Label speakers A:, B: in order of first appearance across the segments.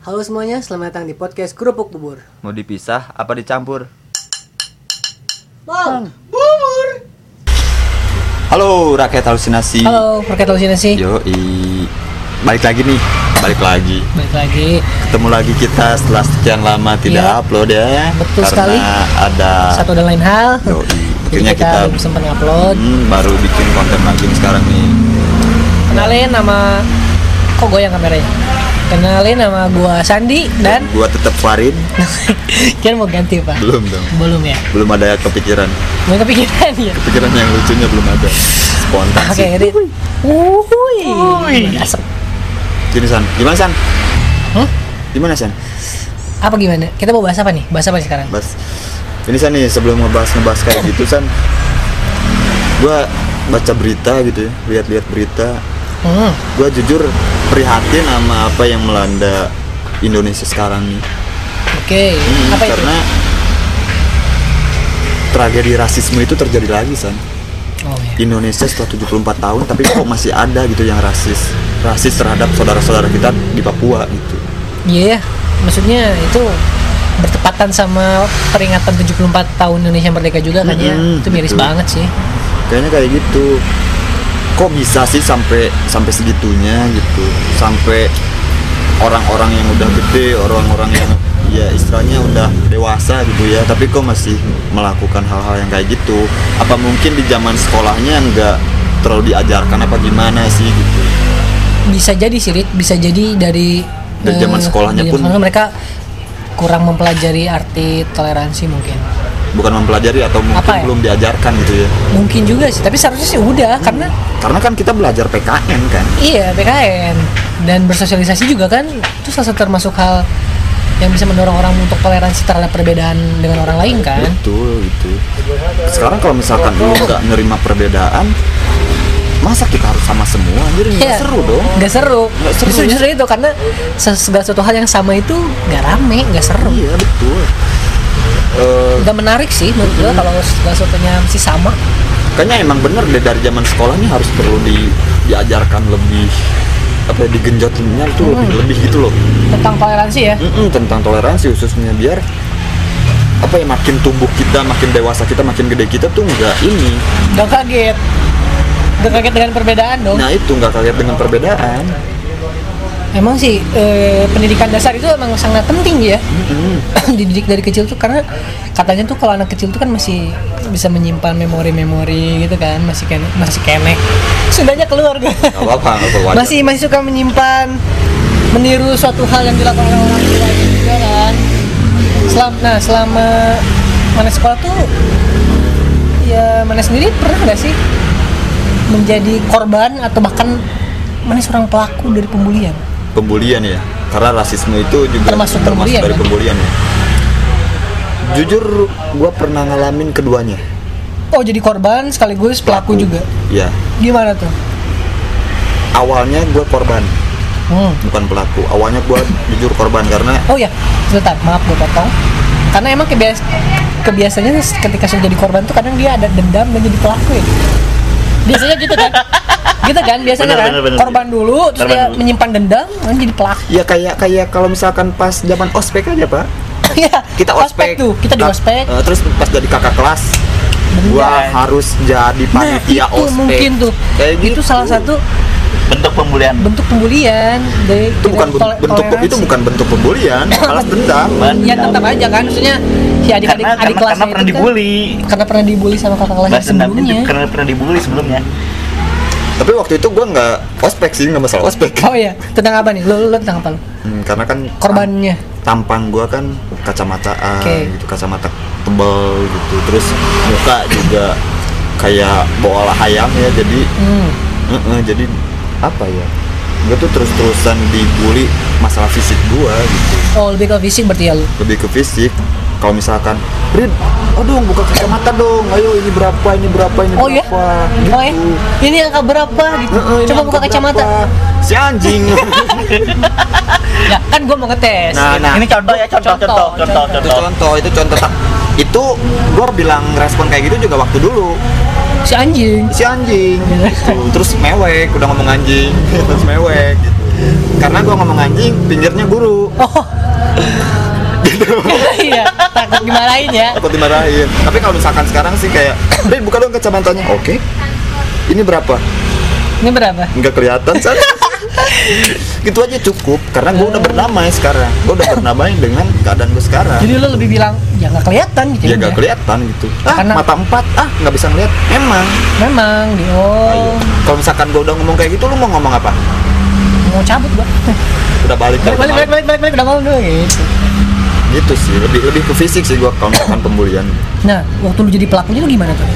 A: Halo semuanya, selamat datang di podcast Kerupuk Bubur.
B: Mau dipisah apa dicampur?
A: Bang.
B: Halo rakyat halusinasi.
A: Halo, Rakyat Halusinasi.
B: Yo, balik lagi nih, balik lagi.
A: Balik lagi.
B: Ketemu lagi kita setelah sekian lama tidak
A: Iya.
B: upload ya.
A: Betul
B: karena
A: sekali.
B: ada
A: Satu dan lain hal.
B: Yoi.
A: Jadi
B: Akhirnya
A: kita,
B: kita,
A: belum sempat upload.
B: hmm, baru bikin konten lagi sekarang nih.
A: Kenalin nama kok goyang kameranya? Kenalin nama gua Sandi dan
B: Gua tetap Farid,
A: kira mau ganti pak?
B: belum dong.
A: Belum ya?
B: Belum ada kepikiran.
A: Belum kepikiran ya?
B: Kepikiran yang lucunya belum ada. Spontan
A: Oke,
B: sih.
A: Rit. Wuih. Asap.
B: Gini San, gimana San?
A: Hah?
B: Gimana San?
A: Apa gimana? Kita mau bahas apa nih? Bahas apa nih sekarang?
B: Bas. Ini San nih sebelum ngebahas ngebahas kayak gitu San, gua baca berita gitu ya, lihat-lihat berita,
A: Hmm.
B: gua jujur prihatin sama apa yang melanda Indonesia sekarang nih.
A: Oke.
B: Hmm,
A: apa itu?
B: karena tragedi rasisme itu terjadi lagi San.
A: Oh ya.
B: Indonesia setelah 74 tahun tapi kok masih ada gitu yang rasis rasis terhadap saudara-saudara kita di Papua gitu.
A: Iya ya. Maksudnya itu bertepatan sama peringatan 74 tahun Indonesia Merdeka juga kan ya.
B: Mm-mm,
A: Itu miris
B: betul.
A: banget sih.
B: kayaknya kayak gitu kok bisa sih sampai sampai segitunya gitu sampai orang-orang yang udah gede orang-orang yang ya istilahnya udah dewasa gitu ya tapi kok masih melakukan hal-hal yang kayak gitu apa mungkin di zaman sekolahnya nggak terlalu diajarkan apa gimana sih gitu
A: Bisa jadi sih, Rit. Bisa jadi dari
B: Dari
A: eh,
B: zaman sekolahnya
A: dari
B: pun-
A: mereka kurang mempelajari arti toleransi mungkin.
B: Bukan mempelajari atau mungkin
A: Apa ya?
B: belum diajarkan gitu ya
A: Mungkin juga sih, tapi seharusnya sih udah karena
B: karena kan kita belajar PKN kan
A: iya PKN dan bersosialisasi juga kan itu salah satu termasuk hal yang bisa mendorong orang untuk toleransi terhadap perbedaan dengan orang lain kan.
B: betul gitu sekarang kalau misalkan lu nggak nerima perbedaan masa kita harus sama semua jadi nggak
A: Iya.
B: seru dong
A: Nggak seru.
B: Nggak seru,
A: Justru,
B: ya.
A: justru itu karena se- segala sesuatu hal yang sama itu nggak rame, nggak seru.
B: iya betul
A: Nggak menarik sih menurut gue kalau segala sesuatunya masih sama.
B: kayaknya emang bener deh dari zaman sekolah nih harus perlu di, diajarkan lebih apa ya, digenjotinnya itu
A: Hmm.
B: lebih lebih gitu loh
A: Tentang toleransi ya.
B: Mm-mm, tentang toleransi khususnya biar apa ya makin tumbuh kita makin dewasa kita makin gede kita tuh nggak ini
A: Nggak kaget. Nggak kaget dengan perbedaan dong.
B: nah itu nggak kaget dengan perbedaan
A: Emang sih eh, pendidikan dasar itu emang sangat penting ya.
B: Mm-mm.
A: Dididik dari kecil tuh karena katanya tuh kalau anak kecil tuh kan masih bisa menyimpan memori-memori gitu kan, masih kene, masih kenek. Sundanya keluar gak?
B: Gak apa-apa,
A: masih masih suka menyimpan meniru suatu hal yang dilakukan oleh orang tua juga kan. Selama, nah selama mana sekolah tuh ya mana sendiri pernah nggak sih menjadi korban atau bahkan mana seorang pelaku dari pembulian?
B: Pembulian ya karena rasisme itu juga
A: Termasuk
B: termasuk,
A: pembulian,
B: dari
A: kan?
B: pembulian ya jujur gua pernah ngalamin keduanya
A: Oh jadi korban sekaligus pelaku, juga.
B: ya
A: Gimana tuh?
B: awalnya gua korban
A: Hmm.
B: bukan pelaku awalnya gua jujur korban karena
A: Oh ya, sebentar, maaf gue potong. Karena emang kebias kebiasaannya ketika sudah jadi korban tuh kadang dia ada dendam dan jadi pelaku ya. Biasanya gitu kan? gitu kan biasanya
B: Bener,
A: kan
B: bener, bener.
A: korban dulu terus
B: Korban
A: dia
B: dulu.
A: menyimpan dendam dan jadi pelaku.
B: ya kayak kayak kalau misalkan pas zaman ospek aja pak
A: Iya,
B: kita ospek
A: tuh, kita di
B: Nah,
A: ospek.
B: eh, terus pas jadi kakak kelas gua harus jadi
A: Nah,
B: panitia
A: itu
B: ospek
A: mungkin tuh.
B: kayak
A: itu
B: gitu.
A: salah satu
C: bentuk pembulian
A: bentuk pembulian dari
B: itu bukan bentuk itu
A: toleransi.
B: bukan bentuk pembulian balas dendam
A: Ya tetap aja kan, maksudnya si adik-adik
C: karena
A: adik
C: karena,
A: kelasnya
C: karena pernah
A: itu kan-
C: dibully
A: karena pernah dibully sama kakak
C: dendamnya
A: sebelumnya.
C: karena pernah dibully sebelumnya
B: tapi waktu itu gua nggak ospek sih nggak masalah ospek
A: Oh iya, tentang apa nih? Lu, lu, lu tentang apa lu?
B: Hmm, karena kan
A: Korbannya.
B: tampang gua kan kacamataan
A: Oke.
B: gitu kacamata tebal gitu terus muka juga kayak bola ayam ya jadi
A: Hmm.
B: eh-eh, jadi apa ya gue tuh terus-terusan dibully masalah fisik gua gitu
A: Oh, lebih ke fisik berarti ya lu.
B: lebih ke fisik kalau misalkan Rid, oh dong buka kacamata dong ayo ini berapa ini berapa ini
A: Oh ya?
B: berapa
A: Oh ya? Ini angka berapa gitu?
B: Heeh, ini
A: Coba buka kacamata.
B: berapa? si anjing
A: Ya, kan gua mau ngetes.
B: Nah, nah.
C: ini contoh ya contoh
A: Contoh,
C: contoh contoh
B: itu
C: contoh
B: contoh itu contoh Tak- itu gue bilang respon kayak gitu juga waktu dulu
A: Si anjing.
B: si anjing gitu. terus mewek udah ngomong anjing terus mewek gitu karena gua ngomong anjing pinggirnya guru
A: Oh. iya, takut dimarahin ya.
B: takut dimarahin tapi kalau misalkan sekarang sih kayak Dek buka dong kacamatanya oke ini berapa
A: Ini berapa?
B: nggak kelihatan San. Gitu aja cukup karena gue udah berdamai sekarang gue udah berdamai dengan keadaan gue sekarang
A: Jadi lo lebih bilang ya nggak kelihatan gitu
B: ya
A: udah.
B: nggak kelihatan gitu ah
A: Karena-
B: mata empat ah nggak bisa ngeliat emang
A: Memang di
B: Ayo.
A: oh
B: kalau misalkan gue udah ngomong kayak gitu lu mau ngomong apa
A: mau cabut gua.
B: udah balik
A: balik balik balik balik balik balik udah ngomong dulu gitu.
B: gitu sih lebih lebih ke fisik sih gue kalau misalkan pembulian
A: Nah, waktu lu jadi pelakunya lu gimana tuh?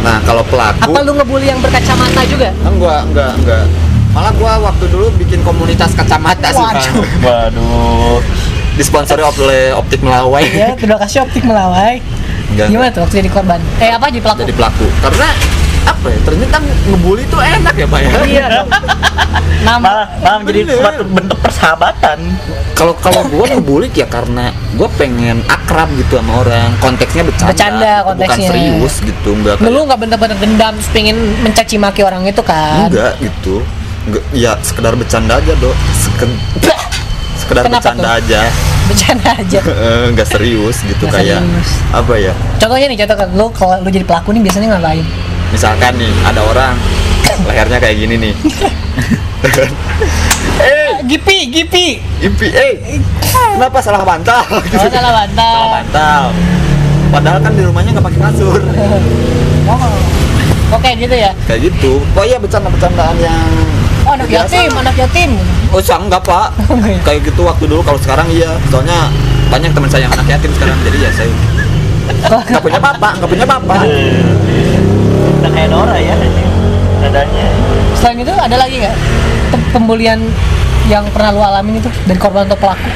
B: nah kalau pelaku
A: Apa lu ngebully yang berkacamata juga?
B: enggak enggak enggak malah gua waktu dulu bikin komunitas kacamata sih.
A: Waduh.
C: Waduh.
B: disponsori oleh optik melawai
A: ya, terima kasih optik melawai.
B: Enggak,
A: Gimana tuh waktu jadi korban? Eh apa jadi pelaku?
B: jadi pelaku karena apa ya ternyata ngebully itu enak ya pak ya
A: Iya. Nama
C: Malah, malah menjadi suatu bentuk persahabatan.
B: kalau kalau gue ngebully ya karena gue pengen akrab gitu sama orang konteksnya bercanda,
A: Bercanda
B: gitu, bukan
A: konteksnya.
B: serius gitu enggak
A: lu nggak bener-bener dendam pengen mencaci maki orang itu kan?
B: enggak gitu enggak ya sekedar bercanda aja dok Seken- sekedar
A: Kenapa
B: bercanda
A: tuh?
B: aja
A: Bercanda aja.
B: enggak serius gitu
A: Nggak
B: kayak
A: serius.
B: apa ya
A: Contohnya nih, contoh lu kalau lu jadi pelaku nih biasanya ngapain?
B: misalkan nih ada orang lehernya kayak gini nih eh
A: Gipi, Gipi.
B: impi eh kenapa salah bantal
A: Oh, salah
B: salah
A: bantal.
B: bantal padahal kan di rumahnya nggak pakai kasur
A: Oh. Oke gitu ya.
B: kayak gitu oh iya bercanda-bercandaan yang
A: Oh, anak
B: Biasa.
A: yatim, anak yatim.
B: oh saya enggak pak
A: Oh, iya.
B: kayak gitu waktu dulu kalau sekarang iya soalnya banyak teman saya yang anak yatim sekarang jadi ya saya nggak punya papa nggak punya papa
C: Udah kayak Nora ya. Nadanya.
A: Selain itu ada lagi nggak pembulian yang pernah lu alamin itu dari korban atau pelaku?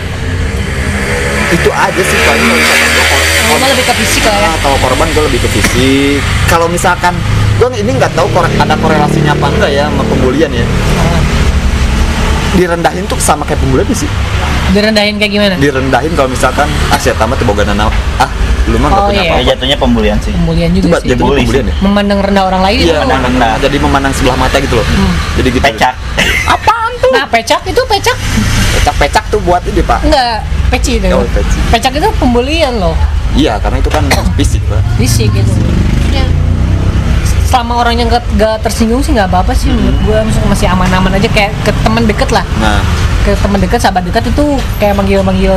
B: itu aja sih paling kalau misalkan gua kor-
A: Kalau lebih ke fisik lah ya.
B: Nah, kalau korban gue lebih ke fisik kalau misalkan gue ini nggak tahu ada korelasinya apa enggak ya sama pembulian ya
A: Ah,
B: direndahin tuh sama kayak pembulian sih
A: Direndahin kayak gimana?
B: direndahin kalau misalkan ah saya tamat boga nana ah lu mah nggak
A: Oh,
B: punya
A: iya.
C: Ya
B: apa-apa
C: jatuhnya pembulian sih.
A: Pembulian juga
B: buat
A: sih.
B: jatuhnya
C: Bully
B: pembulian ya
A: Memandang rendah orang lain.
B: iya
C: memandang
B: memandang
C: rendah.
B: jadi memandang sebelah mata gitu loh
A: Hmm.
B: jadi gitu
C: Pecak.
B: apaan tuh
A: Nah, pecak itu pecak
B: pecak pecak tuh buat ini pak
A: enggak peci itu.
B: Oh, peci.
A: Pecak itu pembulian loh.
B: iya karena itu kan fisik pak
A: Fisik gitu. Ya. Selama orangnya nggak nggak tersinggung sih nggak apa-apa sih menurut gua. Maksudnya masih aman-aman aja kayak ke teman deket lah.
B: Nah.
A: Ke teman dekat sahabat dekat itu kayak manggil-manggil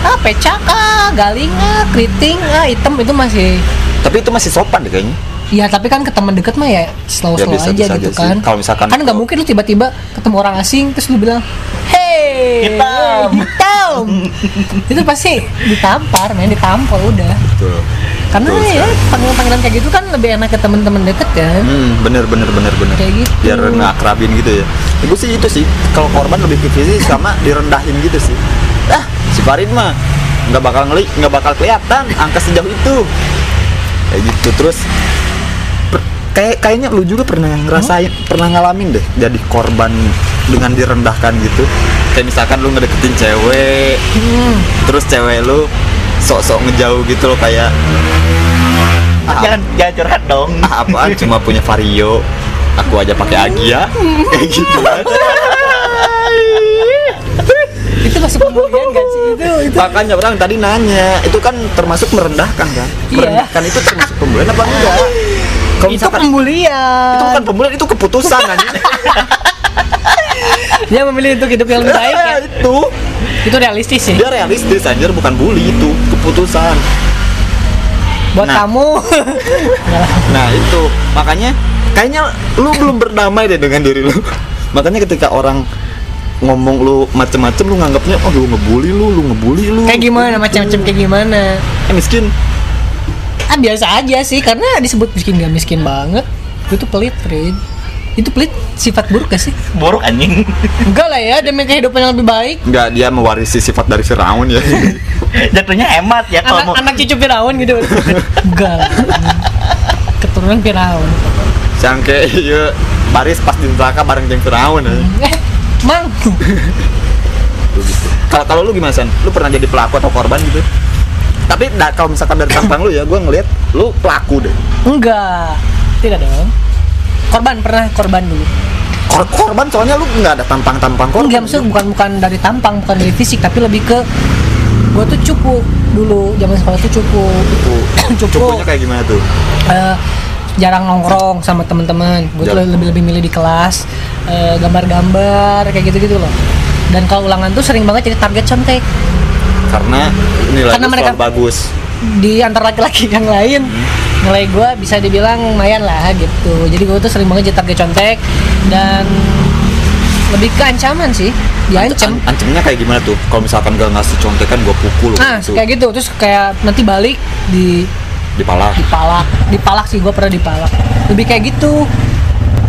A: ah pecak ah galing ah keriting ah hitam itu masih
B: tapi itu masih sopan deh kayaknya.
A: Ya tapi kan ke teman dekat mah ya slow
B: Ya,
A: slow
B: bisa-
A: aja
B: bisa
A: gitu
B: aja sih.
A: kan.
B: Kalau misalkan
A: kan nggak mungkin lu tiba-tiba ketemu orang asing terus lu bilang hey
C: Hitam."
A: hitam. Itu pasti ditampar men ditampol udah.
B: Betul.
A: Karena
B: Betul
A: ya panggilan-panggilan kayak gitu kan lebih enak ke teman-teman deket kan
B: Hmm, bener bener bener bener.
A: Kayak gitu.
B: Biar ngakrabin gitu ya. Ibu sih itu sih. Kalau korban lebih ke fisik sama direndahin gitu sih. Ah, si Farid mah nggak bakal ngeli, nggak bakal kelihatan angka sejauh itu. Kayak gitu terus. per- kayak kayaknya lu juga pernah ngerasain, pernah ngalamin deh jadi korban dengan direndahkan gitu. Kayak misalkan lu ngedeketin cewek,
A: hmm.
B: terus cewek lu sok-sok ngejauh gitu loh kayak ah,
C: Jangan jangan curhat dong.
B: ah apaan? Cuma punya vario. Aku aja pakai agia. Kayak gitu.
A: Itu masuk pembulian gak sih? Itu itu.
B: Makanya orang tadi nanya itu kan termasuk merendahkan kan?
A: Iya.
B: merendahkan itu termasuk pembulian apa enggak? Kalau
A: itu
B: misalkan
A: pembulian.
B: Itu bukan pembulian itu keputusan kan
A: dia memilih untuk hidup yang lebih baik ya.
B: Itu.
A: Itu realistis sih.
B: Dia realistis anjir bukan bully itu keputusan.
A: Buat
B: Nah.
A: kamu.
B: Nah itu. Makanya kayaknya lu belum berdamai deh dengan diri lu. Makanya ketika orang ngomong lu macem-macem lu nganggapnya oh lu ngebully lu lu ngebully lu.
A: Kayak gimana? Macam-macam kayak gimana?
B: Eh, miskin.
A: Ah biasa aja sih karena disebut miskin gak miskin banget. Itu pelit Fred itu pelit sifat buruk gak sih
C: Buruk anjing.
A: enggak lah ya demi kehidupan yang lebih baik
B: Enggak, dia mewarisi sifat dari Firaun ya.
C: Jatuhnya hemat ya kalau
A: anak,
C: mau
A: anak cucu Firaun gitu enggak lah keturunan Firaun
B: Sangke iya baris pas di neraka bareng jeung Firaun ya.
A: eh mang.
B: Kalau kalau lu gimana San? Lu pernah jadi pelaku atau korban gitu? Tapi da- kalau misalkan dari tampang lu ya, gua ngelihat lu pelaku deh.
A: enggak tidak dong korban pernah korban dulu.
B: Kor- korban soalnya lu nggak ada tampang-tampang korban.
A: Enggak maksudnya bukan bukan dari tampang bukan dari fisik tapi lebih ke gue tuh cupu dulu zaman sekolah tuh cupu.
B: Cupu.
A: cupu.
B: Cupunya kayak gimana tuh?
A: eh, jarang nongkrong sama teman-teman gue tuh
B: Jarang.
A: lebih lebih milih di kelas eh, gambar-gambar kayak gitu gitu loh. Dan kalau ulangan tuh sering banget jadi target contek.
B: Karena nilai
A: Karena mereka-
B: bagus.
A: di antara laki-laki yang lain nilai gue bisa dibilang lumayan lah gitu. Jadi gue tuh sering banget target contek dan lebih ke ancaman sih. Diancam
B: An- ancamnya kayak gimana tuh? Kalau misalkan gak ngasih contekan gue pukul
A: nah
B: gitu.
A: kayak gitu. Terus kayak nanti balik di
B: Dipalak.
A: dipalak. Dipalak sih gue pernah dipalak. Lebih kayak gitu.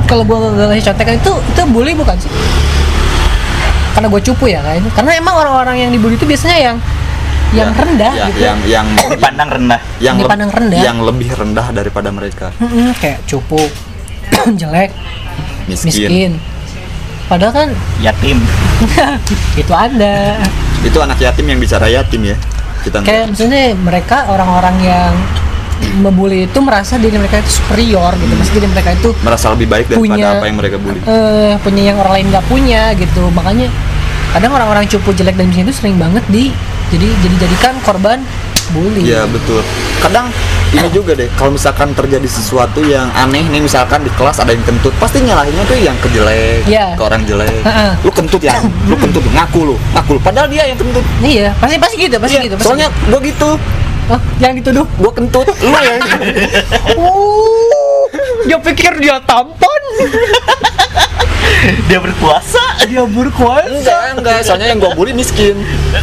A: Kalau gue gak ngasih contekan itu itu bully bukan sih? Karena gue cupu ya kan? Karena emang orang-orang yang dibully itu biasanya yang yang
B: Ya,
A: rendah
B: ya,
A: gitu
B: yang yang
C: dipandang rendah.
B: yang,
A: dipandang rendah.
B: yang lebih rendah daripada mereka.
A: Mm-mm, kayak cupu jelek
B: miskin.
A: miskin. Padahal kan
C: yatim.
A: itu anda
B: itu anak yatim yang bicara yatim ya kita
A: kayak misalnya mereka orang-orang yang membuli itu merasa diri mereka itu superior gitu. Maksudnya diri mereka itu
B: merasa lebih baik daripada
A: punya
B: apa yang mereka bully
A: eh, punya yang orang lain nggak punya gitu. Makanya kadang orang-orang cupu jelek dan miskin itu sering banget di jadi jadi jadikan korban bully
B: Iya betul. Kadang ini juga deh, kalau misalkan terjadi sesuatu yang aneh nih, misalkan di kelas ada yang kentut, pasti nyalahinnya tuh yang ke jelek,
A: Iya.
B: ke orang jelek.
A: Ha-ha.
B: Lu kentut ya, lu kentut, ngaku lu, ngaku lu. Padahal dia yang kentut.
A: iya pasti pasti gitu pasti
B: Iya,
A: gitu pasti
B: Soalnya gua gitu,
A: gitu. oh, yang dituduh
B: gua kentut, lu yang
A: oh dia pikir dia tampan
C: dia berkuasa
A: dia berkuasa
B: enggak, enggak. Soalnya yang gua bully miskin.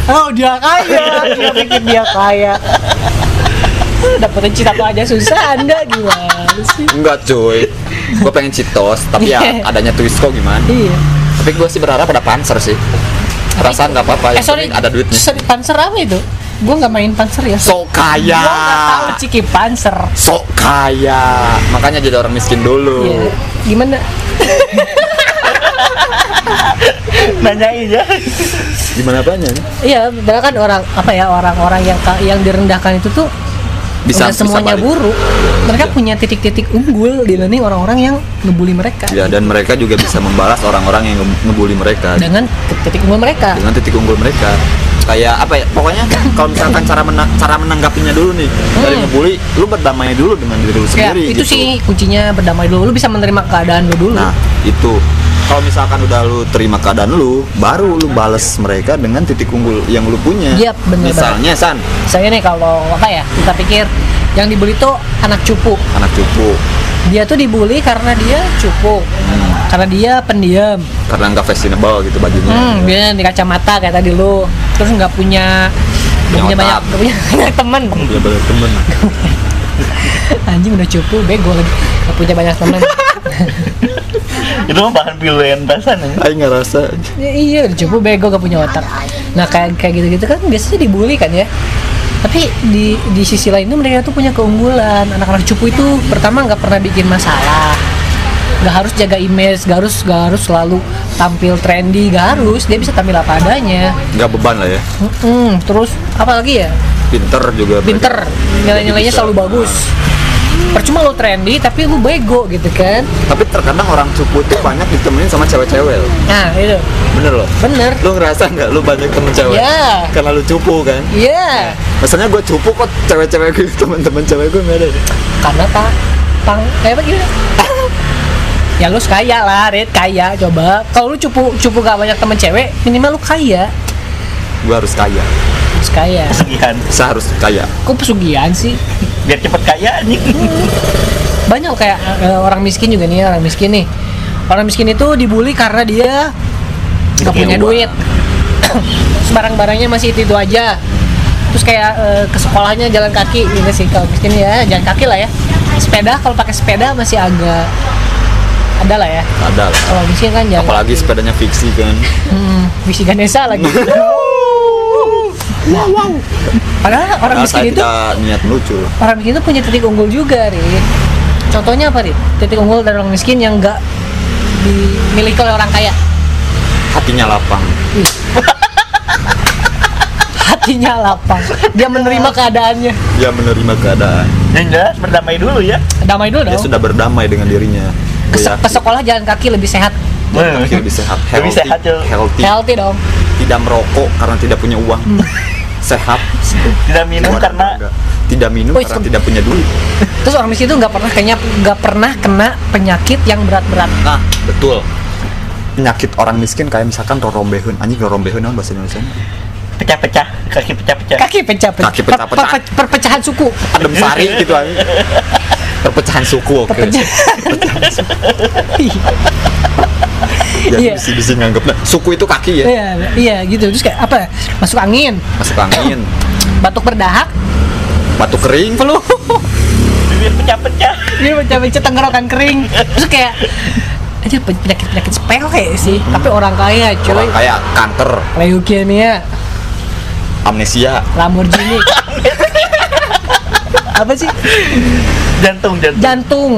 A: oh dia kaya dia pikir dia kaya dapetin cita aja susah anda gimana sih
B: Enggak cuy. Gua pengen citos, tapi ya adanya Twisco gimana?
A: iya
B: Tapi gua sih berharap ada panser sih. Perasaan nggak apa-apa,
A: eh
B: yang
A: sorry
B: ada duitnya.
A: sorry panser apa itu gue nggak main panser ya
B: Sok kaya.
A: Gua nggak tahu ciki panser.
B: Sok kaya. Makanya jadi orang miskin dulu.
A: Iya. Gimana?
C: nanyain ya
B: Gimana apanya? nih?
A: Iya, padahal kan orang apa ya orang-orang yang yang direndahkan itu tuh
B: Bisa
A: semuanya
B: bisa
A: buruk. Mereka
B: Iya.
A: punya titik-titik unggul dibanding orang-orang yang ngebully mereka
B: Ya dan mereka juga bisa membalas orang-orang yang nge- ngebully mereka
A: dengan titik unggul mereka.
B: dengan titik unggul mereka. Kayak apa ya? Pokoknya kalau misalkan cara mena- cara menanggapinya dulu nih dari
A: Hmm.
B: ngebully, lu berdamai dulu dengan diri lu
A: Ya,
B: sendiri.
A: itu
B: gitu.
A: sih kuncinya berdamai dulu. Lu bisa menerima keadaan lu dulu.
B: Nah itu kalau misalkan udah lu terima keadaan lu, baru lu bales mereka dengan titik unggul yang lu punya.
A: Yap, bener
B: Misalnya San,
A: Saya nih kalau apa ya kita pikir yang dibully tuh anak cupu.
B: anak cupu
A: Dia tuh dibully karena dia cupu, karena dia pendiam.
B: karena nggak fashionable gitu bajunya.
A: Hmm, dia di kacamata kayak tadi lu. Terus nggak punya nggak punya
B: Punya
A: banyak nggak punya banyak teman.
B: Dia banyak temen.
A: Anjing udah cupu, bego lagi. Nggak punya banyak teman.
C: itu mah bahan pilihan tasan ya
B: Aing nggak rasa.
A: ya, iya, udah cupu, bego gak punya otak. Nah kayak kayak gitu-gitu kan biasanya dibully kan ya. Tapi di di sisi lain tuh mereka tuh punya keunggulan. Anak-anak cupu itu pertama nggak pernah bikin masalah. Nggak harus jaga image, nggak harus nggak harus selalu tampil trendy, nggak harus. Dia bisa tampil apa adanya.
B: Nggak beban lah ya.
A: Mm-mm, terus apa lagi ya?
B: Pinter juga.
A: pinter nilai-nilainya selalu bagus percuma lo trendy tapi lu bego gitu kan
B: Tapi terkadang orang cupu tuh banyak ditemenin sama cewek-cewek loh.
A: nah itu
B: Bener loh.
A: bener
B: Lu ngerasa nggak lu banyak temen cewek?
A: Ya.
B: Karena lu cupu kan?
A: iya
B: Maksudnya gue cupu kok cewek-cewek gue teman-teman cewek gue nggak ada. nih.
A: karena tak tang kayak apa gitu ya lu kaya lah Red kaya coba kalau lu cupu cupu gak banyak temen cewek minimal lu kaya
B: Gue harus kaya.
A: Harus kaya.
B: Saya harus kaya.
A: kok pesugihan sih?
C: Biar cepet kaya nih.
A: Banyak kayak eh, orang miskin juga nih orang miskin nih. Orang miskin itu dibully karena dia nggak punya
C: uang.
A: duit. Barang-barangnya masih itu, itu aja. Terus kayak eh, ke sekolahnya jalan kaki. Gitu sih kalau miskin ya jalan kaki lah ya. Sepeda kalau pakai sepeda masih agak ada lah ya.
B: Ada lah.
A: kalau miskin kan jalan
B: Apalagi sepedanya fiksi kan.
A: hmm, visi Ganesha lagi wow wow padahal orang miskin itu
B: niat lucu.
A: orang miskin itu punya titik unggul juga Rit contohnya apa Rit? titik unggul dari orang miskin yang nggak dimiliki oleh orang kaya
B: Hatinya lapang.
A: hatinya lapang dia menerima keadaannya
B: Dia menerima keadaan.
C: yang jelas berdamai dulu ya
A: damai dulu
B: Dia
A: dong
B: sudah berdamai dengan dirinya.
A: ke, ke sekolah jalan kaki lebih sehat
C: Hmm.
B: kaki lebih sehat
C: Lebih
B: healthy
C: sehat, Cuk.
B: healthy
A: healthy dong
B: tidak merokok karena tidak punya uang sehat.
C: Tidak minum
B: Keluar
C: karena
B: tenaga. tidak minum
A: Wih,
B: karena tidak punya duit.
A: Terus orang miskin itu nggak pernah kayaknya nggak pernah kena penyakit yang berat-berat.
B: Nah betul. Penyakit orang miskin kayak misalkan rorombehun anjing rorombehun apa bahasa Indonesia?
C: Pecah-pecah, kaki pecah-pecah.
A: kaki pecah-pecah.
B: Kaki pecah-pecah.
A: Per- per- perpecahan suku.
B: Adem sari gitu anjing. Perpecahan suku oke ya
A: Iya.
B: bisa bisa nganggap nah, suku itu kaki ya?
A: Iya iya gitu. Terus kayak apa? Masuk angin.
B: Masuk angin.
A: Batuk berdahak.
B: Batu kering
A: flu
C: Bibir pecah-pecah.
A: ini pecah-pecah tenggorokan kering. Terus kayak aja penyakit penyakit sepele sih. Tapi orang kaya cuy.
B: Orang kayak kanker.
A: Leukemia.
B: Amnesia.
A: Lamborghini. Apa sih?
C: Jantung, jantung.
A: jantung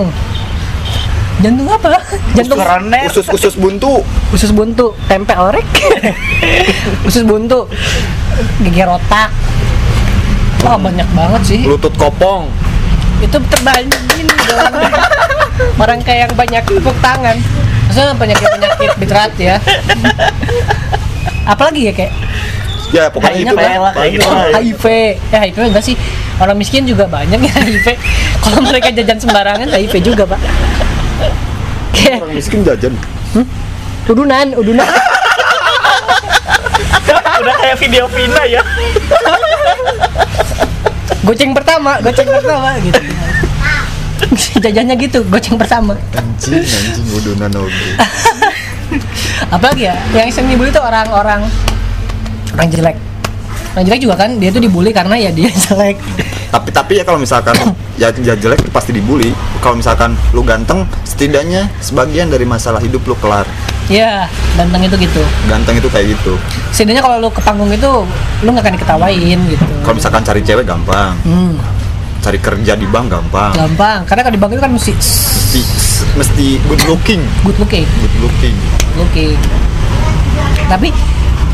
A: jantung apa? Jantung
C: Koroner.
B: usus usus buntu.
A: Usus buntu. Tempe orek usus buntu. Geger otak Wah banyak banget sih.
B: Lutut kopong.
A: Itu terbanyak gini dong. Orang kayak yang banyak tepuk tangan. Maksudnya penyakit penyakit berat ya. Apalagi ya kayak
B: ya pokoknya itu
C: kayak gitu lah.
A: HIV ya HIV enggak sih? Orang miskin juga banyak ya HIV kalau mereka jajan sembarangan HIV juga pak kayak
B: orang miskin jajan.
A: Udunan udunan.
C: Udah kayak video Vina ya.
A: goceng pertama goceng pertama gitu. Jajannya gitu goceng pertama.
B: Anjing anjing udunan oge
A: apalagi ya? Yang sering dibully itu orang-orang orang jelek. Orang jelek juga kan dia tuh dibully karena ya dia jelek.
B: Tapi tapi ya kalau misalkan ya, ya jelek pasti dibully. Kalau misalkan lu ganteng setidaknya sebagian dari masalah hidup lu kelar.
A: Ya ganteng itu gitu.
B: Ganteng itu kayak gitu.
A: Setidaknya kalau lu ke panggung itu lu nggak akan diketawain gitu.
B: Kalau misalkan cari cewek gampang.
A: Hmm,
B: cari kerja di bank gampang.
A: Gampang karena kalau di bank itu kan mesti
B: mesti mesti good looking.
A: Good looking.
B: Good looking.
A: Good looking. Tapi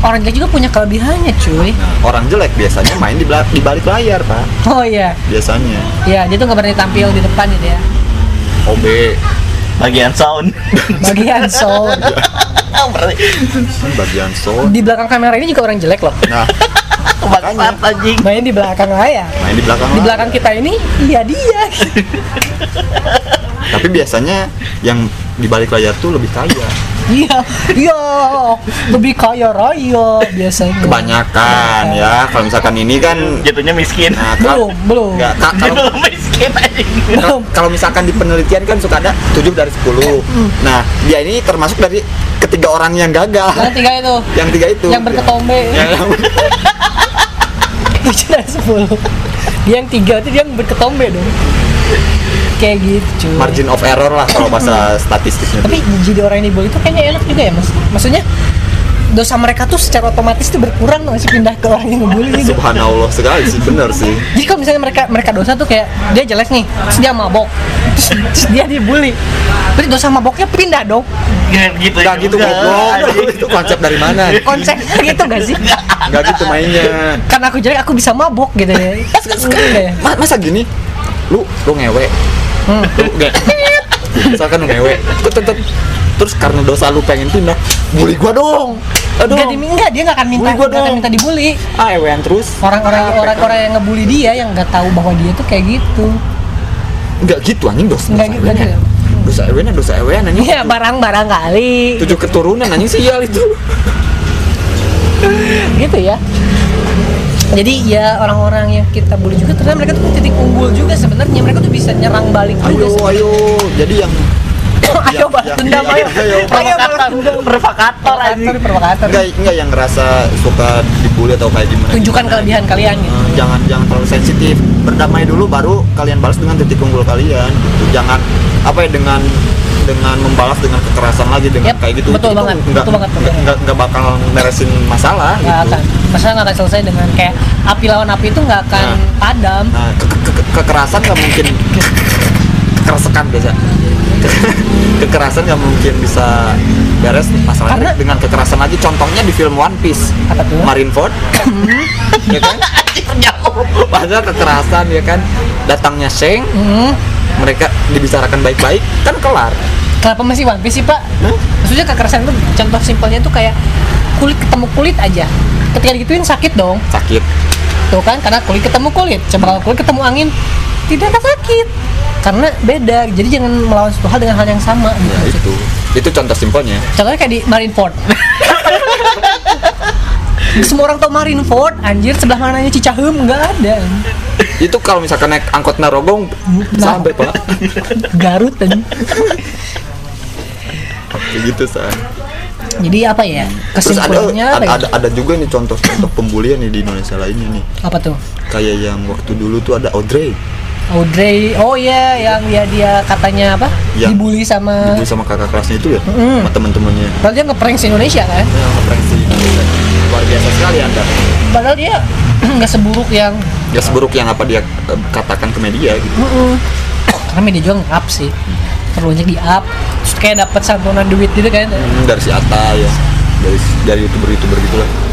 A: orang jelek juga punya kelebihannya cuy.
B: Nah orang jelek biasanya main di, di balik layar pak.
A: Oh iya.
B: Biasanya.
A: Ya dia tuh nggak berani tampil di depan gitu ya.
B: OB
C: Bagian sound.
A: bagian sound.
C: Berarti
B: kan bagian sound.
A: Di belakang kamera ini juga orang jelek loh.
B: Nah
C: bangsat anjing.
A: main di belakang layar
B: main di belakang
A: di belakang kita ini iya dia.
B: Tapi biasanya yang di balik layar tuh lebih kaya.
A: Iya iya. Lebih kaya raya biasanya.
B: Kebanyakan ya. Kalau misalkan ini kan
C: Jatuhnya miskin.
B: nah,
A: belum belum.
B: Nggak, kalau
C: belum
B: Kal- kalau misalkan di penelitian kan suka ada 7 dari 10 nah dia ini termasuk dari ketiga orang yang gagal.
A: Yang tiga itu?
B: Yang tiga itu.
A: Yang berketombe.
B: Yang, yang,
A: dari sepuluh. Dia yang tiga itu dia yang berketombe dong. Kayak gitu. Cuy.
B: margin of error lah kalau bahasa statistiknya.
A: Tapi jadi orang yang dibully itu kayaknya enak juga ya mas? Maksudnya dosa mereka tuh secara otomatis tuh berkurang nggak sih? Pindah ke orang yang ngebully gitu.
B: Subhanallah sekali sih bener sih.
A: Jadi kalau misalnya mereka mereka dosa tuh kayak dia jelek nih terus dia mabok terus, terus dia dibully. Berarti dosa maboknya pindah dong.
C: Nggak gitu.
B: Gak gitu
C: juga,
B: goblok. Itu konsep dari mana?
A: Konsepnya gitu gak sih?
B: Gak gitu mainnya.
A: Karena aku jelek aku bisa mabok gitu ya. Enggak ya?
B: Ma- masa gini? Lu lu ngewe
A: Hmm.
B: lu nge misalkan lu ngewe terus, terus karena dosa lu pengen pindah bully gua dong aduh
A: Enggak, di- enggak, dia nggak akan minta,
B: gua
A: nggak akan minta dibully.
B: ah ewean terus
A: Orang-orang orang-orang yang ngebully dia yang nggak tahu bahwa dia tuh kayak gitu.
B: Enggak gitu anjing dosa
A: Nggak gitu,
B: ewean
A: nggak
B: dosa ewean dosa ewean anjing
A: Iya, barang-barang kali.
B: tujuh keturunan anjing sial itu
A: Gitu ya. Jadi ya orang-orang yang kita bully juga ternyata mereka tuh titik unggul juga sebenarnya mereka tuh bisa nyerang balik juga.
B: ayo ayo jadi yang
A: ayo balas
B: yang-
A: dendam
B: yang-
A: ayo.
B: ayo.
C: Provokator anjing.
A: Provokator,
B: enggak enggak yang ngerasa suka dibully atau kayak gimana
A: Tunjukkan kelebihan kalian gitu.
B: Eh, jangan jangan terlalu sensitif berdamai dulu baru kalian balas dengan titik unggul kalian gitu. jangan apa ya dengan dengan membalas dengan kekerasan lagi dengan
A: Yap,
B: kayak gitu
A: betul
B: Itu
A: banget,
B: nggak
A: betul banget,
B: nggak- nggak bakal meresin masalah
A: Nggak
B: gitu
A: akan. Masalah nggak akan selesai dengan kayak api lawan api itu nggak akan
B: Nah.
A: padam.
B: nah ke- ke- ke- kekerasan nggak mungkin kekeresekan biasa kekerasan nggak mungkin bisa beres masalahnya
A: Karena-
B: dengan kekerasan lagi contohnya di film One Piece
A: Apa tuh?
B: Marineford ya kan? Padahal kekerasan ya kan? Datangnya Sheng.
A: Hmm.
B: mereka dibicarakan baik-baik. Kan kelar.
A: Kenapa masih One Piece sih pak? Maksudnya kekerasan itu contoh simpelnya tuh kayak kulit ketemu kulit aja. Ketika digituin sakit dong.
B: Sakit.
A: Tuh kan karena kulit ketemu kulit. Coba kalau kulit ketemu angin tidak akan sakit karena beda jadi jangan melawan suatu hal dengan hal yang sama gitu.
B: ya itu. Itu contoh simpelnya.
A: Contohnya kayak di Marineford. Semua orang tau Marineford anjir sebelah mananya Cicahem nggak ada.
B: Itu kalau misalkan naik angkot Narogong
A: Nah.
B: sampai pak.
A: Garut dan
B: kayak gitu san
A: jadi apa ya
B: terus ada
A: kesimpulannya
B: ada,
A: apa ya?
B: ada ada juga nih contoh-contoh pembulian nih di Indonesia lainnya nih.
A: Apa tuh?
B: Kayak yang waktu dulu tuh ada Audrey
A: Audrey. Oh iya yang ya dia katanya apa?
B: Yang
A: dibully sama
B: dulu sama kakak kelasnya itu ya?
A: Mm.
B: sama temen-temennya.
A: Padahal dia ngeprank se Indonesia kan?
B: Ya ngeprank sih luar biasa sekali anda.
A: Padahal dia nggak seburuk yang
B: ya seburuk yang apa dia eh, katakan ke media gitu.
A: Mm-mm. karena media juga nge-up sih. Terlalu banyak di up terus kayak dapat santunan duit gitu kan?
B: Hmm, dari si Ata ya. Dari dari youtuber youtuber gitu lah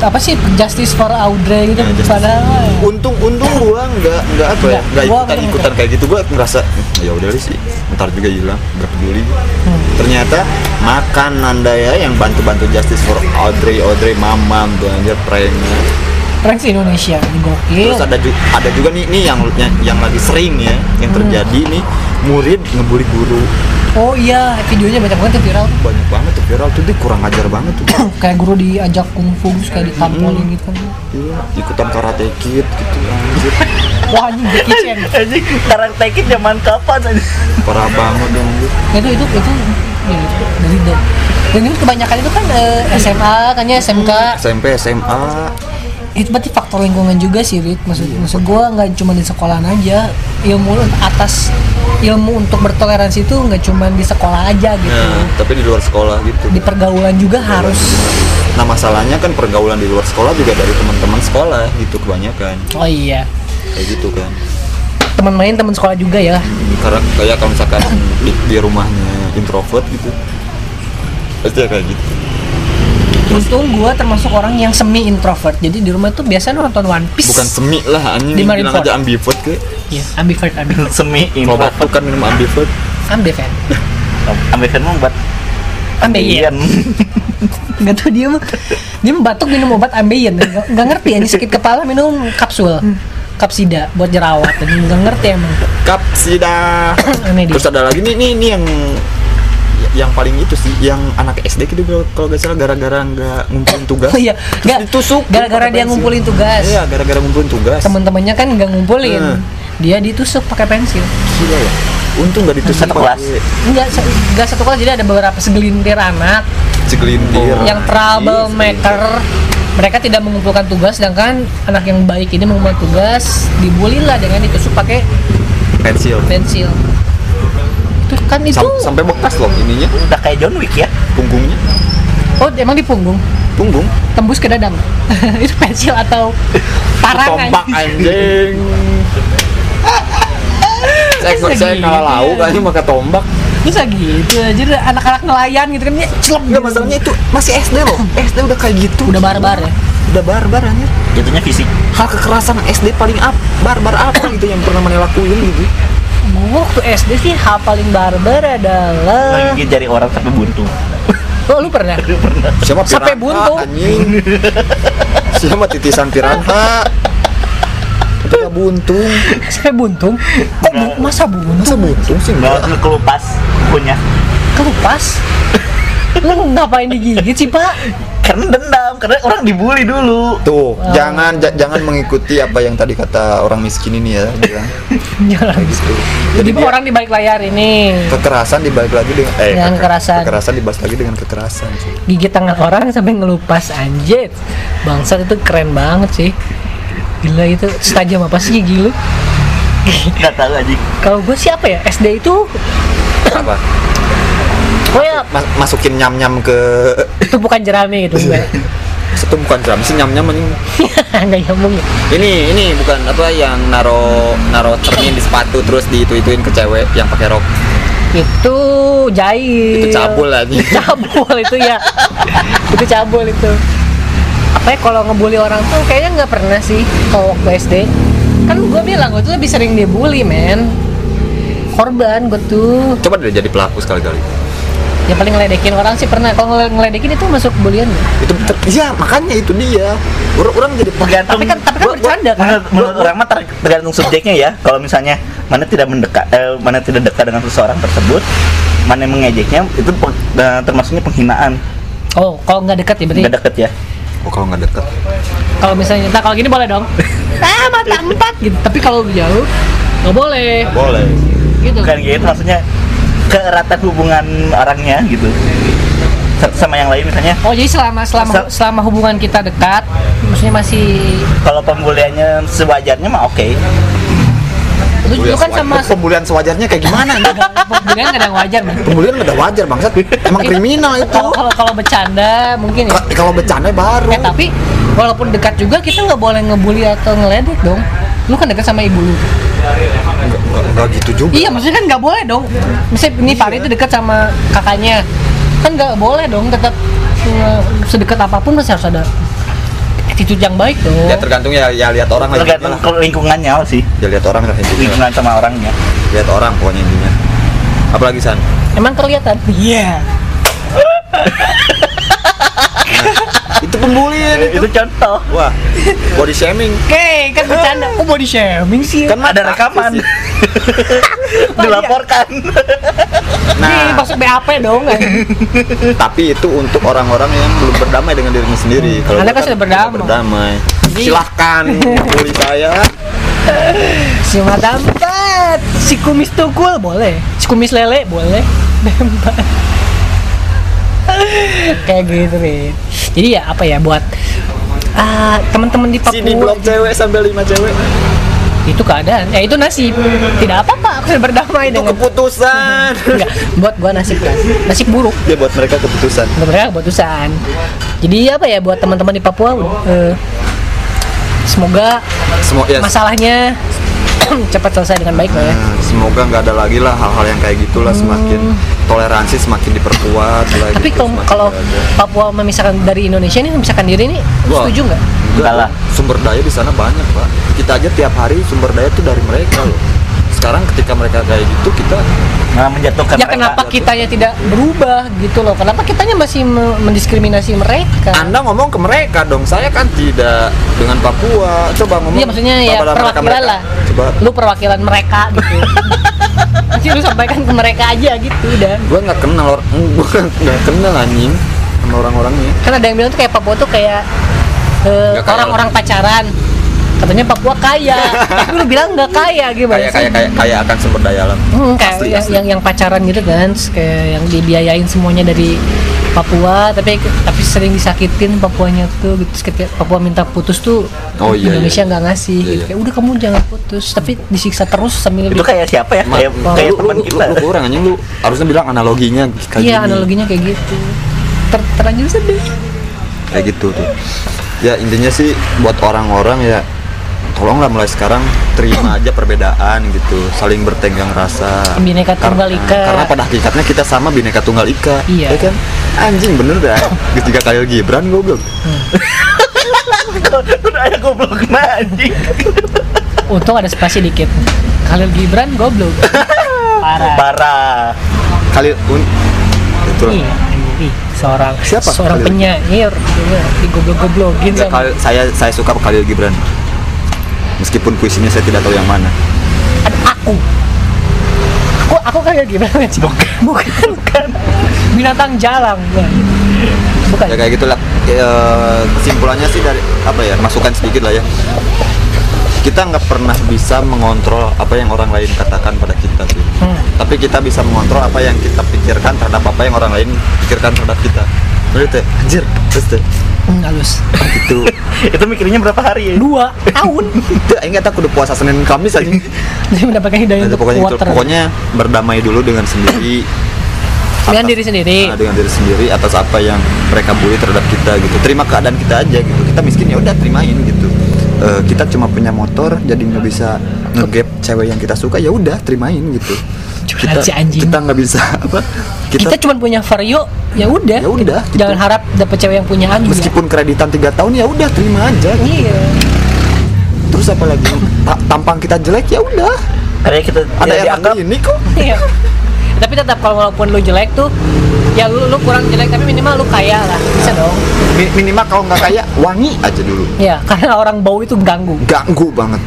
A: apa sih justice for Audrey gitu
B: Ya, justice.
A: padahal
B: untung untung gua nggak nggak apa ya
A: Nggak,
B: ikutan ikutan kayak gitu gua ngerasa ya udah sih ntar juga hilang nggak peduli. Ternyata makan anda ya yang bantu bantu justice for Audrey Audrey mamam tuh anjir pranknya
A: prank Indonesia gokil.
B: Terus ada juga ada juga nih nih yang yang, yang lagi sering ya yang terjadi nih murid ngebully guru
A: oh iya videonya banyak banget tuh viral.
B: Banyak banget tuh viral tuh dia kurang ajar banget tuh.
A: Kayak guru diajak kungfu terus kayak ditampolin gitu. Kan
B: iya ikutan karate kid gitu anjir.
A: Wah anjing Jackie Chan.
C: Anjing, karakter kit zaman kapan aja?
B: parah banget dong
A: itu itu itu ya, itu, dari dan dan itu kebanyakan itu kan eh, SMA kan ya SMK
B: SMP SMA
A: itu berarti faktor lingkungan juga sih Rit. Maksud maksud gua nggak cuma di sekolahan aja. Ilmu atas ilmu untuk bertoleransi itu nggak cuma di sekolah aja gitu.
B: Nah, tapi di luar sekolah gitu.
A: di pergaulan juga harus.
B: Nah masalahnya kan pergaulan di luar sekolah juga dari teman-teman sekolah gitu kebanyakan.
A: Oh iya.
B: Kayak gitu kan.
A: teman main teman sekolah juga ya.
B: Karena kayak kalau misalkan di, di rumahnya introvert gitu, pasti ya kayak gitu.
A: Untung gua termasuk orang yang semi introvert. Jadi di rumah tuh biasa nonton One Piece.
B: Bukan semi lah anjing.
A: Di
B: bilang aja ambivert ke.
A: Iya, ambivert ambivert.
C: Semi introvert.
B: batuk kan minum ambivert.
A: ambivert
C: Ambien mau buat
A: ambeien nggak tahu dia mah. Dia mah batuk minum obat ambeien nggak nggak ngerti ya ini sakit kepala minum kapsul. Kapsida buat jerawat. Dan nggak ngerti emang.
B: Kapsida.
A: aneh dia.
B: Terus ada lagi nih nih nih yang yang paling itu sih yang anak SD gitu kalau- gak salah gara-gara nggak ngumpulin tugas.
A: Oh iya, nggak
B: ditusuk
A: gara-gara dia
B: pensil.
A: ngumpulin tugas.
B: iya gara-gara ngumpulin tugas.
A: Teman-temannya kan nggak ngumpulin.
B: Hmm.
A: dia ditusuk pakai pensil.
B: Gila ya. Untung gak ditusuk
C: Satu kelas.
A: se- enggak satu kelas jadi ada beberapa segelintir anak.
B: Segelintir.
A: Yang troublemaker. mereka tidak mengumpulkan tugas sedangkan anak yang baik ini mengumpulkan tugas dibully lah dengan ditusuk pakai
B: pensil.
A: pensil itu kan itu
B: Sam- sampai bekas loh ininya.
C: Udah kayak John Wick ya.
B: punggungnya.
A: Oh emang di punggung?
B: Punggung.
A: Tembus ke dadam itu pensil atau parang
B: tombak
A: anjing?
B: saya saya
A: gitu
B: kalah
A: ya?
B: lauk aja pakai tombak.
A: Bisa gitu jadi anak-anak nelayan gitu kan dia celep
B: Enggak masalahnya itu masih SD loh. SD udah kayak gitu.
A: Udah barbar ya?
B: Udah barbar anjir
C: Jatuhnya fisik.
B: hal kekerasan SD paling up barbar apa gitu yang pernah mana lakuin gitu
A: Gua waktu SD sih hal paling barbar adalah
C: Lagi jari orang sampai buntu.
A: Oh lu pernah?
B: siapa
A: Sampai
B: piranha,
A: buntung.
B: anjing siapa titisan piranha nggak buntung
A: Sampai buntung? Kok bu- masa buntung?
B: masa buntung sih
C: Nggak
B: enggak
C: kelupas kukunya.
A: Kelupas? Lu ngapain digigit sih pak?
C: Karena dendam, karena orang dibully dulu.
B: tuh jangan ja- jangan mengikuti apa yang tadi kata orang miskin ini ya bilang
A: Jangan
B: gitu
A: Jadi
B: dia-
A: orang di balik layar ini
B: kekerasan dibalik lagi dengan eh
A: Dengan
B: keke-
A: kekerasan.
B: kekerasan dibahas lagi dengan kekerasan cuy.
A: gigit tangan orang sampai ngelupas anjir Bangsat itu keren banget sih Gila itu setajam apa sih gigi lu?
C: Nggak tahu aja.
A: Kalau gue siapa ya? SD itu
B: apa
A: Oh ya
B: Mas- masukin nyam nyam ke
A: itu bukan jerami gitu enggak.
B: Itu bukan jam sih nyam nyam ini.
A: Enggak nyambung. Ya
B: ini ini bukan apa yang naro naro cermin di sepatu terus di itu ituin ke cewek yang pakai rok.
A: Itu jahil
B: Itu cabul aja.
A: Cabul itu ya. Itu cabul itu. Apa ya kalau ngebully orang tuh kayaknya nggak pernah sih Kalau waktu SD Kan gue bilang gue tuh lebih sering dibully men. Korban gue tuh.
B: Coba deh jadi pelaku sekali-kali
A: yang paling ngeledekin orang sih pernah kalau ngele- ngeledekin itu masuk bulian nggak?
B: itu iya makanya itu dia. Orang orang jadi
C: tergantung
A: tapi kan tapi kan
B: gua-
A: bercanda kan?
C: Menurut, menurut orang mah ter- tergantung subjeknya ya. Kalau misalnya mana tidak mendekat eh, mana tidak dekat dengan seseorang tersebut mana yang mengejeknya itu eh, termasuknya penghinaan.
A: Oh kalau nggak dekat ya berarti?
C: Nggak deket ya.
B: Oh kalau nggak deket
A: kalau misalnya nah kalau gini boleh dong. Ah mata empat gitu. Tapi kalau jauh nggak boleh.
B: Boleh.
A: Gitu.
C: Bukan gitu maksudnya keeratan hubungan orangnya gitu. Sama yang lain misalnya?
A: Oh jadi selama selama
C: Sel-
A: selama hubungan kita dekat maksudnya masih
C: kalau pembuliannya sewajarnya mah oke.
A: Lu juga kan sama
B: pembulian sewajarnya kayak gimana? Nih
A: pembulian nggak ada yang wajar man.
B: pembulian nggak ada wajar bangsat. Emang kriminal itu.
A: kalau kalau kalau bercanda mungkin ya.
B: Ka- kalau bercanda baru.
A: Eh tapi walaupun dekat juga kita nggak boleh ngebully atau ngeledek dong. Lu kan dekat sama ibu lu
B: Nggak- gitu juga.
A: Iya maksudnya kan nggak boleh dong. Misalnya ini Fahri itu dekat sama kakaknya. Kan nggak boleh dong tetap eh, sedekat apa pun masih harus ada attitude yang baik dong.
B: Ya tergantung ya ya lihat orang
C: tergantung
B: lah.
C: ke lingkungannya sih.
B: Ya lihat orang lah intinya.
C: Lingkungan sama orangnya.
B: Lihat orang pokoknya intinya. Apalagi san?
A: Emang kelihatan? Iya.
B: Itu pembulian itu
C: itu contoh.
B: Wah body shaming.
A: Oke kan bercanda. Kok body shaming sih?
B: Kan
C: ada rekaman. dilaporkan.
A: Nih,
B: nah.
A: masuk BAP dong kan?
B: Tapi itu untuk orang-orang yang belum berdamai dengan dirinya sendiri. Kalau
A: Anda
B: gua
A: kan sudah berdamai.
B: berdamai. Silahkan bully saya.
A: Si empat si kumis tukul boleh. Si kumis lele boleh. Bebas kayak gitu nih jadi ya apa ya buat ah, teman-teman di Papua
B: blok cewek sampai lima cewek.
A: Itu keadaan ya itu nasib. Tidak apa-apa aku berdamai
B: itu
A: dengan
B: keputusan.
A: Enggak buat gua nasib kan. Nasib buruk.
B: Ya buat mereka keputusan.
A: Buat mereka keputusan. Jadi apa ya buat teman-teman di Papua eh, semoga
B: semua ya
A: masalahnya cepat selesai dengan baik lah ya.
B: Nah, semoga nggak ada lagi lah hal-hal yang kayak gitulah semakin toleransi semakin diperkuat lah
A: Tapi
B: gitu,
A: kalau. Papua memisahkan dari Indonesia ini memisahkan diri ini
B: Wah.
A: setuju nggak?
B: Enggak
C: Enggak
B: lah. Sumber daya di sana banyak, Pak. Kita aja tiap hari sumber daya tuh dari mereka loh. Sekarang ketika mereka kayak gitu, kita
C: malah menjatuhkan
A: Ya
C: mereka.
A: kenapa kitanya tidak berubah gitu loh? Kenapa kitanya masih me- mendiskriminasi mereka?
B: Anda ngomong ke mereka dong. Saya kan tidak dengan Papua. Coba ngomong
A: Iya maksudnya ya perwakilan
B: mereka-mereka.
A: lah.
B: Coba
A: Lu perwakilan mereka gitu. Nanti lu sampaikan ke mereka aja gitu dan
B: gua nggak kenal orang gua nggak kenal anjing sama orang-orangnya.
A: kan ada yang bilang tuh kayak Papua tuh kayak eh,
B: kaya
A: orang-orang pacaran. Katanya Papua kaya, tapi lu bilang nggak kaya gimana
B: Kayak
A: sih?
B: kayak kayak kayak akan sumber daya alam.
A: Hmm, kayak
B: Asli,
A: yang,
B: asli.
A: yang yang pacaran gitu kan, kayak yang dibiayain semuanya dari Papua, tapi tapi sering disakitin Papuanya tuh, gitu. Ketika Papua minta putus tuh,
B: Oh, iya,
A: Indonesia
B: iya.
A: nggak ngasih.
B: Iya,
A: gitu.
B: iya.
A: Kayak udah kamu jangan putus, tapi disiksa terus sambil
C: itu kayak siapa ya
B: Ma-
C: kayak
B: lu-
C: kayak
B: lu,
C: teman
B: lu,
C: kita
B: lu, lu kurang anjing lu harusnya bilang analoginya kayak
A: Iya
B: gini.
A: analoginya kayak gitu. Ter terlanjur sedih.
B: kayak gitu tuh ya intinya sih buat orang-orang ya tolonglah mulai sekarang terima aja perbedaan gitu saling bertenggang rasa
A: Bineka Tunggal
B: Karena-
A: Ika.
B: karena pada hakikatnya kita sama bineka tunggal ika
A: Iya.
B: ya kan anjing bener dah. Ketika Khalil Gibran goblok.
C: Udah ada goblok nah anjing.
A: Untung ada spasi dikit. Khalil Gibran goblok. Parah.
C: parah.
B: Khalil un itu.
A: Iya, ih, seorang
B: Siapa
A: seorang
B: Khalil?
A: penyair. Iya, digoblok-goblokin
B: Ya,
A: sama
B: Khalil- saya saya suka Khalil Gibran. Meskipun puisinya saya tidak tahu yang mana.
A: Ada aku aku aku kayak gimana sih bukan. Bukan binatang jalang Nah, bukan.
B: Ya kayak gitulah. Ya, kesimpulannya sih dari apa ya masukan sedikit lah ya. Kita nggak pernah bisa mengontrol apa yang orang lain katakan pada kita sih
A: Hmm.
B: tapi kita bisa mengontrol apa yang kita pikirkan terhadap apa yang orang lain pikirkan terhadap kita. Bener teh anjir terus
A: halus
B: itu.
C: Itu mikirnya berapa hari ya?
A: Dua tahun.
B: Itu ingat aku udah puasa senin kamis aja.
A: Dia mendapatkan hidayah
B: Nah,
A: untuk
B: pokoknya itu.
A: water.
B: Pokoknya berdamai dulu dengan sendiri.
A: Dengan
B: atas-
A: diri sendiri.
B: Nah, dengan diri sendiri atas apa yang mereka bully terhadap kita gitu. Terima keadaan kita aja gitu. Kita miskin ya udah terimain gitu. Eh, kita cuma punya motor jadi nggak bisa ngegap cewek yang kita suka ya udah terimain gitu. Kita
A: Curhat si anjing.
B: kita nggak bisa apa
A: kita,
B: kita,
A: cuma punya vario ya udah.
B: Ya udah, gitu.
A: jangan harap dapet cewek yang punya agi
B: meskipun kreditan tiga tahun ya udah terima aja
A: iya.
B: Terus apa lagi? Ta- tampang kita jelek ya udah.
C: Karena kita
B: ada
C: tidak
B: yang ini kok.
A: Iya. tapi tetap kalau walaupun lu jelek tuh ya lu, lu kurang jelek tapi minimal lu kaya lah. Bisa dong.
B: Mi- minimal kalau nggak kayak wangi aja dulu.
A: Ya karena orang bau itu ganggu.
B: Ganggu banget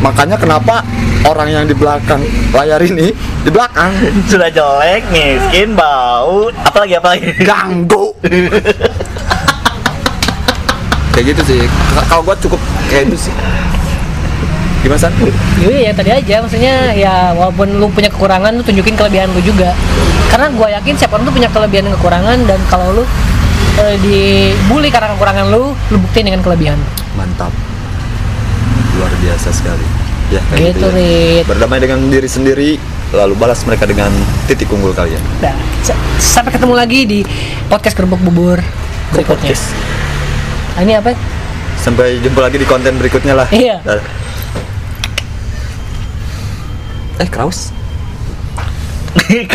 B: makanya kenapa orang yang di belakang layar ini di belakang.
C: Sudah jelek, miskin, bau, apalagi apalagi.
B: ganggu. Kayak gitu sih. Kalau gua cukup kayak itu sih. Gimana san?
A: Iya ya tadi aja. Maksudnya ya walaupun lu punya kekurangan lu tunjukin kelebihan lu juga. Karena gua yakin siapa orang tuh punya kelebihan dan kekurangan dan kalau lu eh, dibully karena kekurangan lu lu buktiin dengan kelebihan.
B: Mantap luar biasa sekali ya kayak
A: Gitu,
B: gitu, ya. Berdamai dengan diri sendiri lalu balas mereka dengan titik unggul kalian
A: nah, sa- sampai ketemu lagi di podcast kerupuk bubur berikutnya
B: Podcast.
A: Ah, ini apa
B: sampai jumpa lagi di konten berikutnya lah
A: Iya.
B: Dah. eh Kraus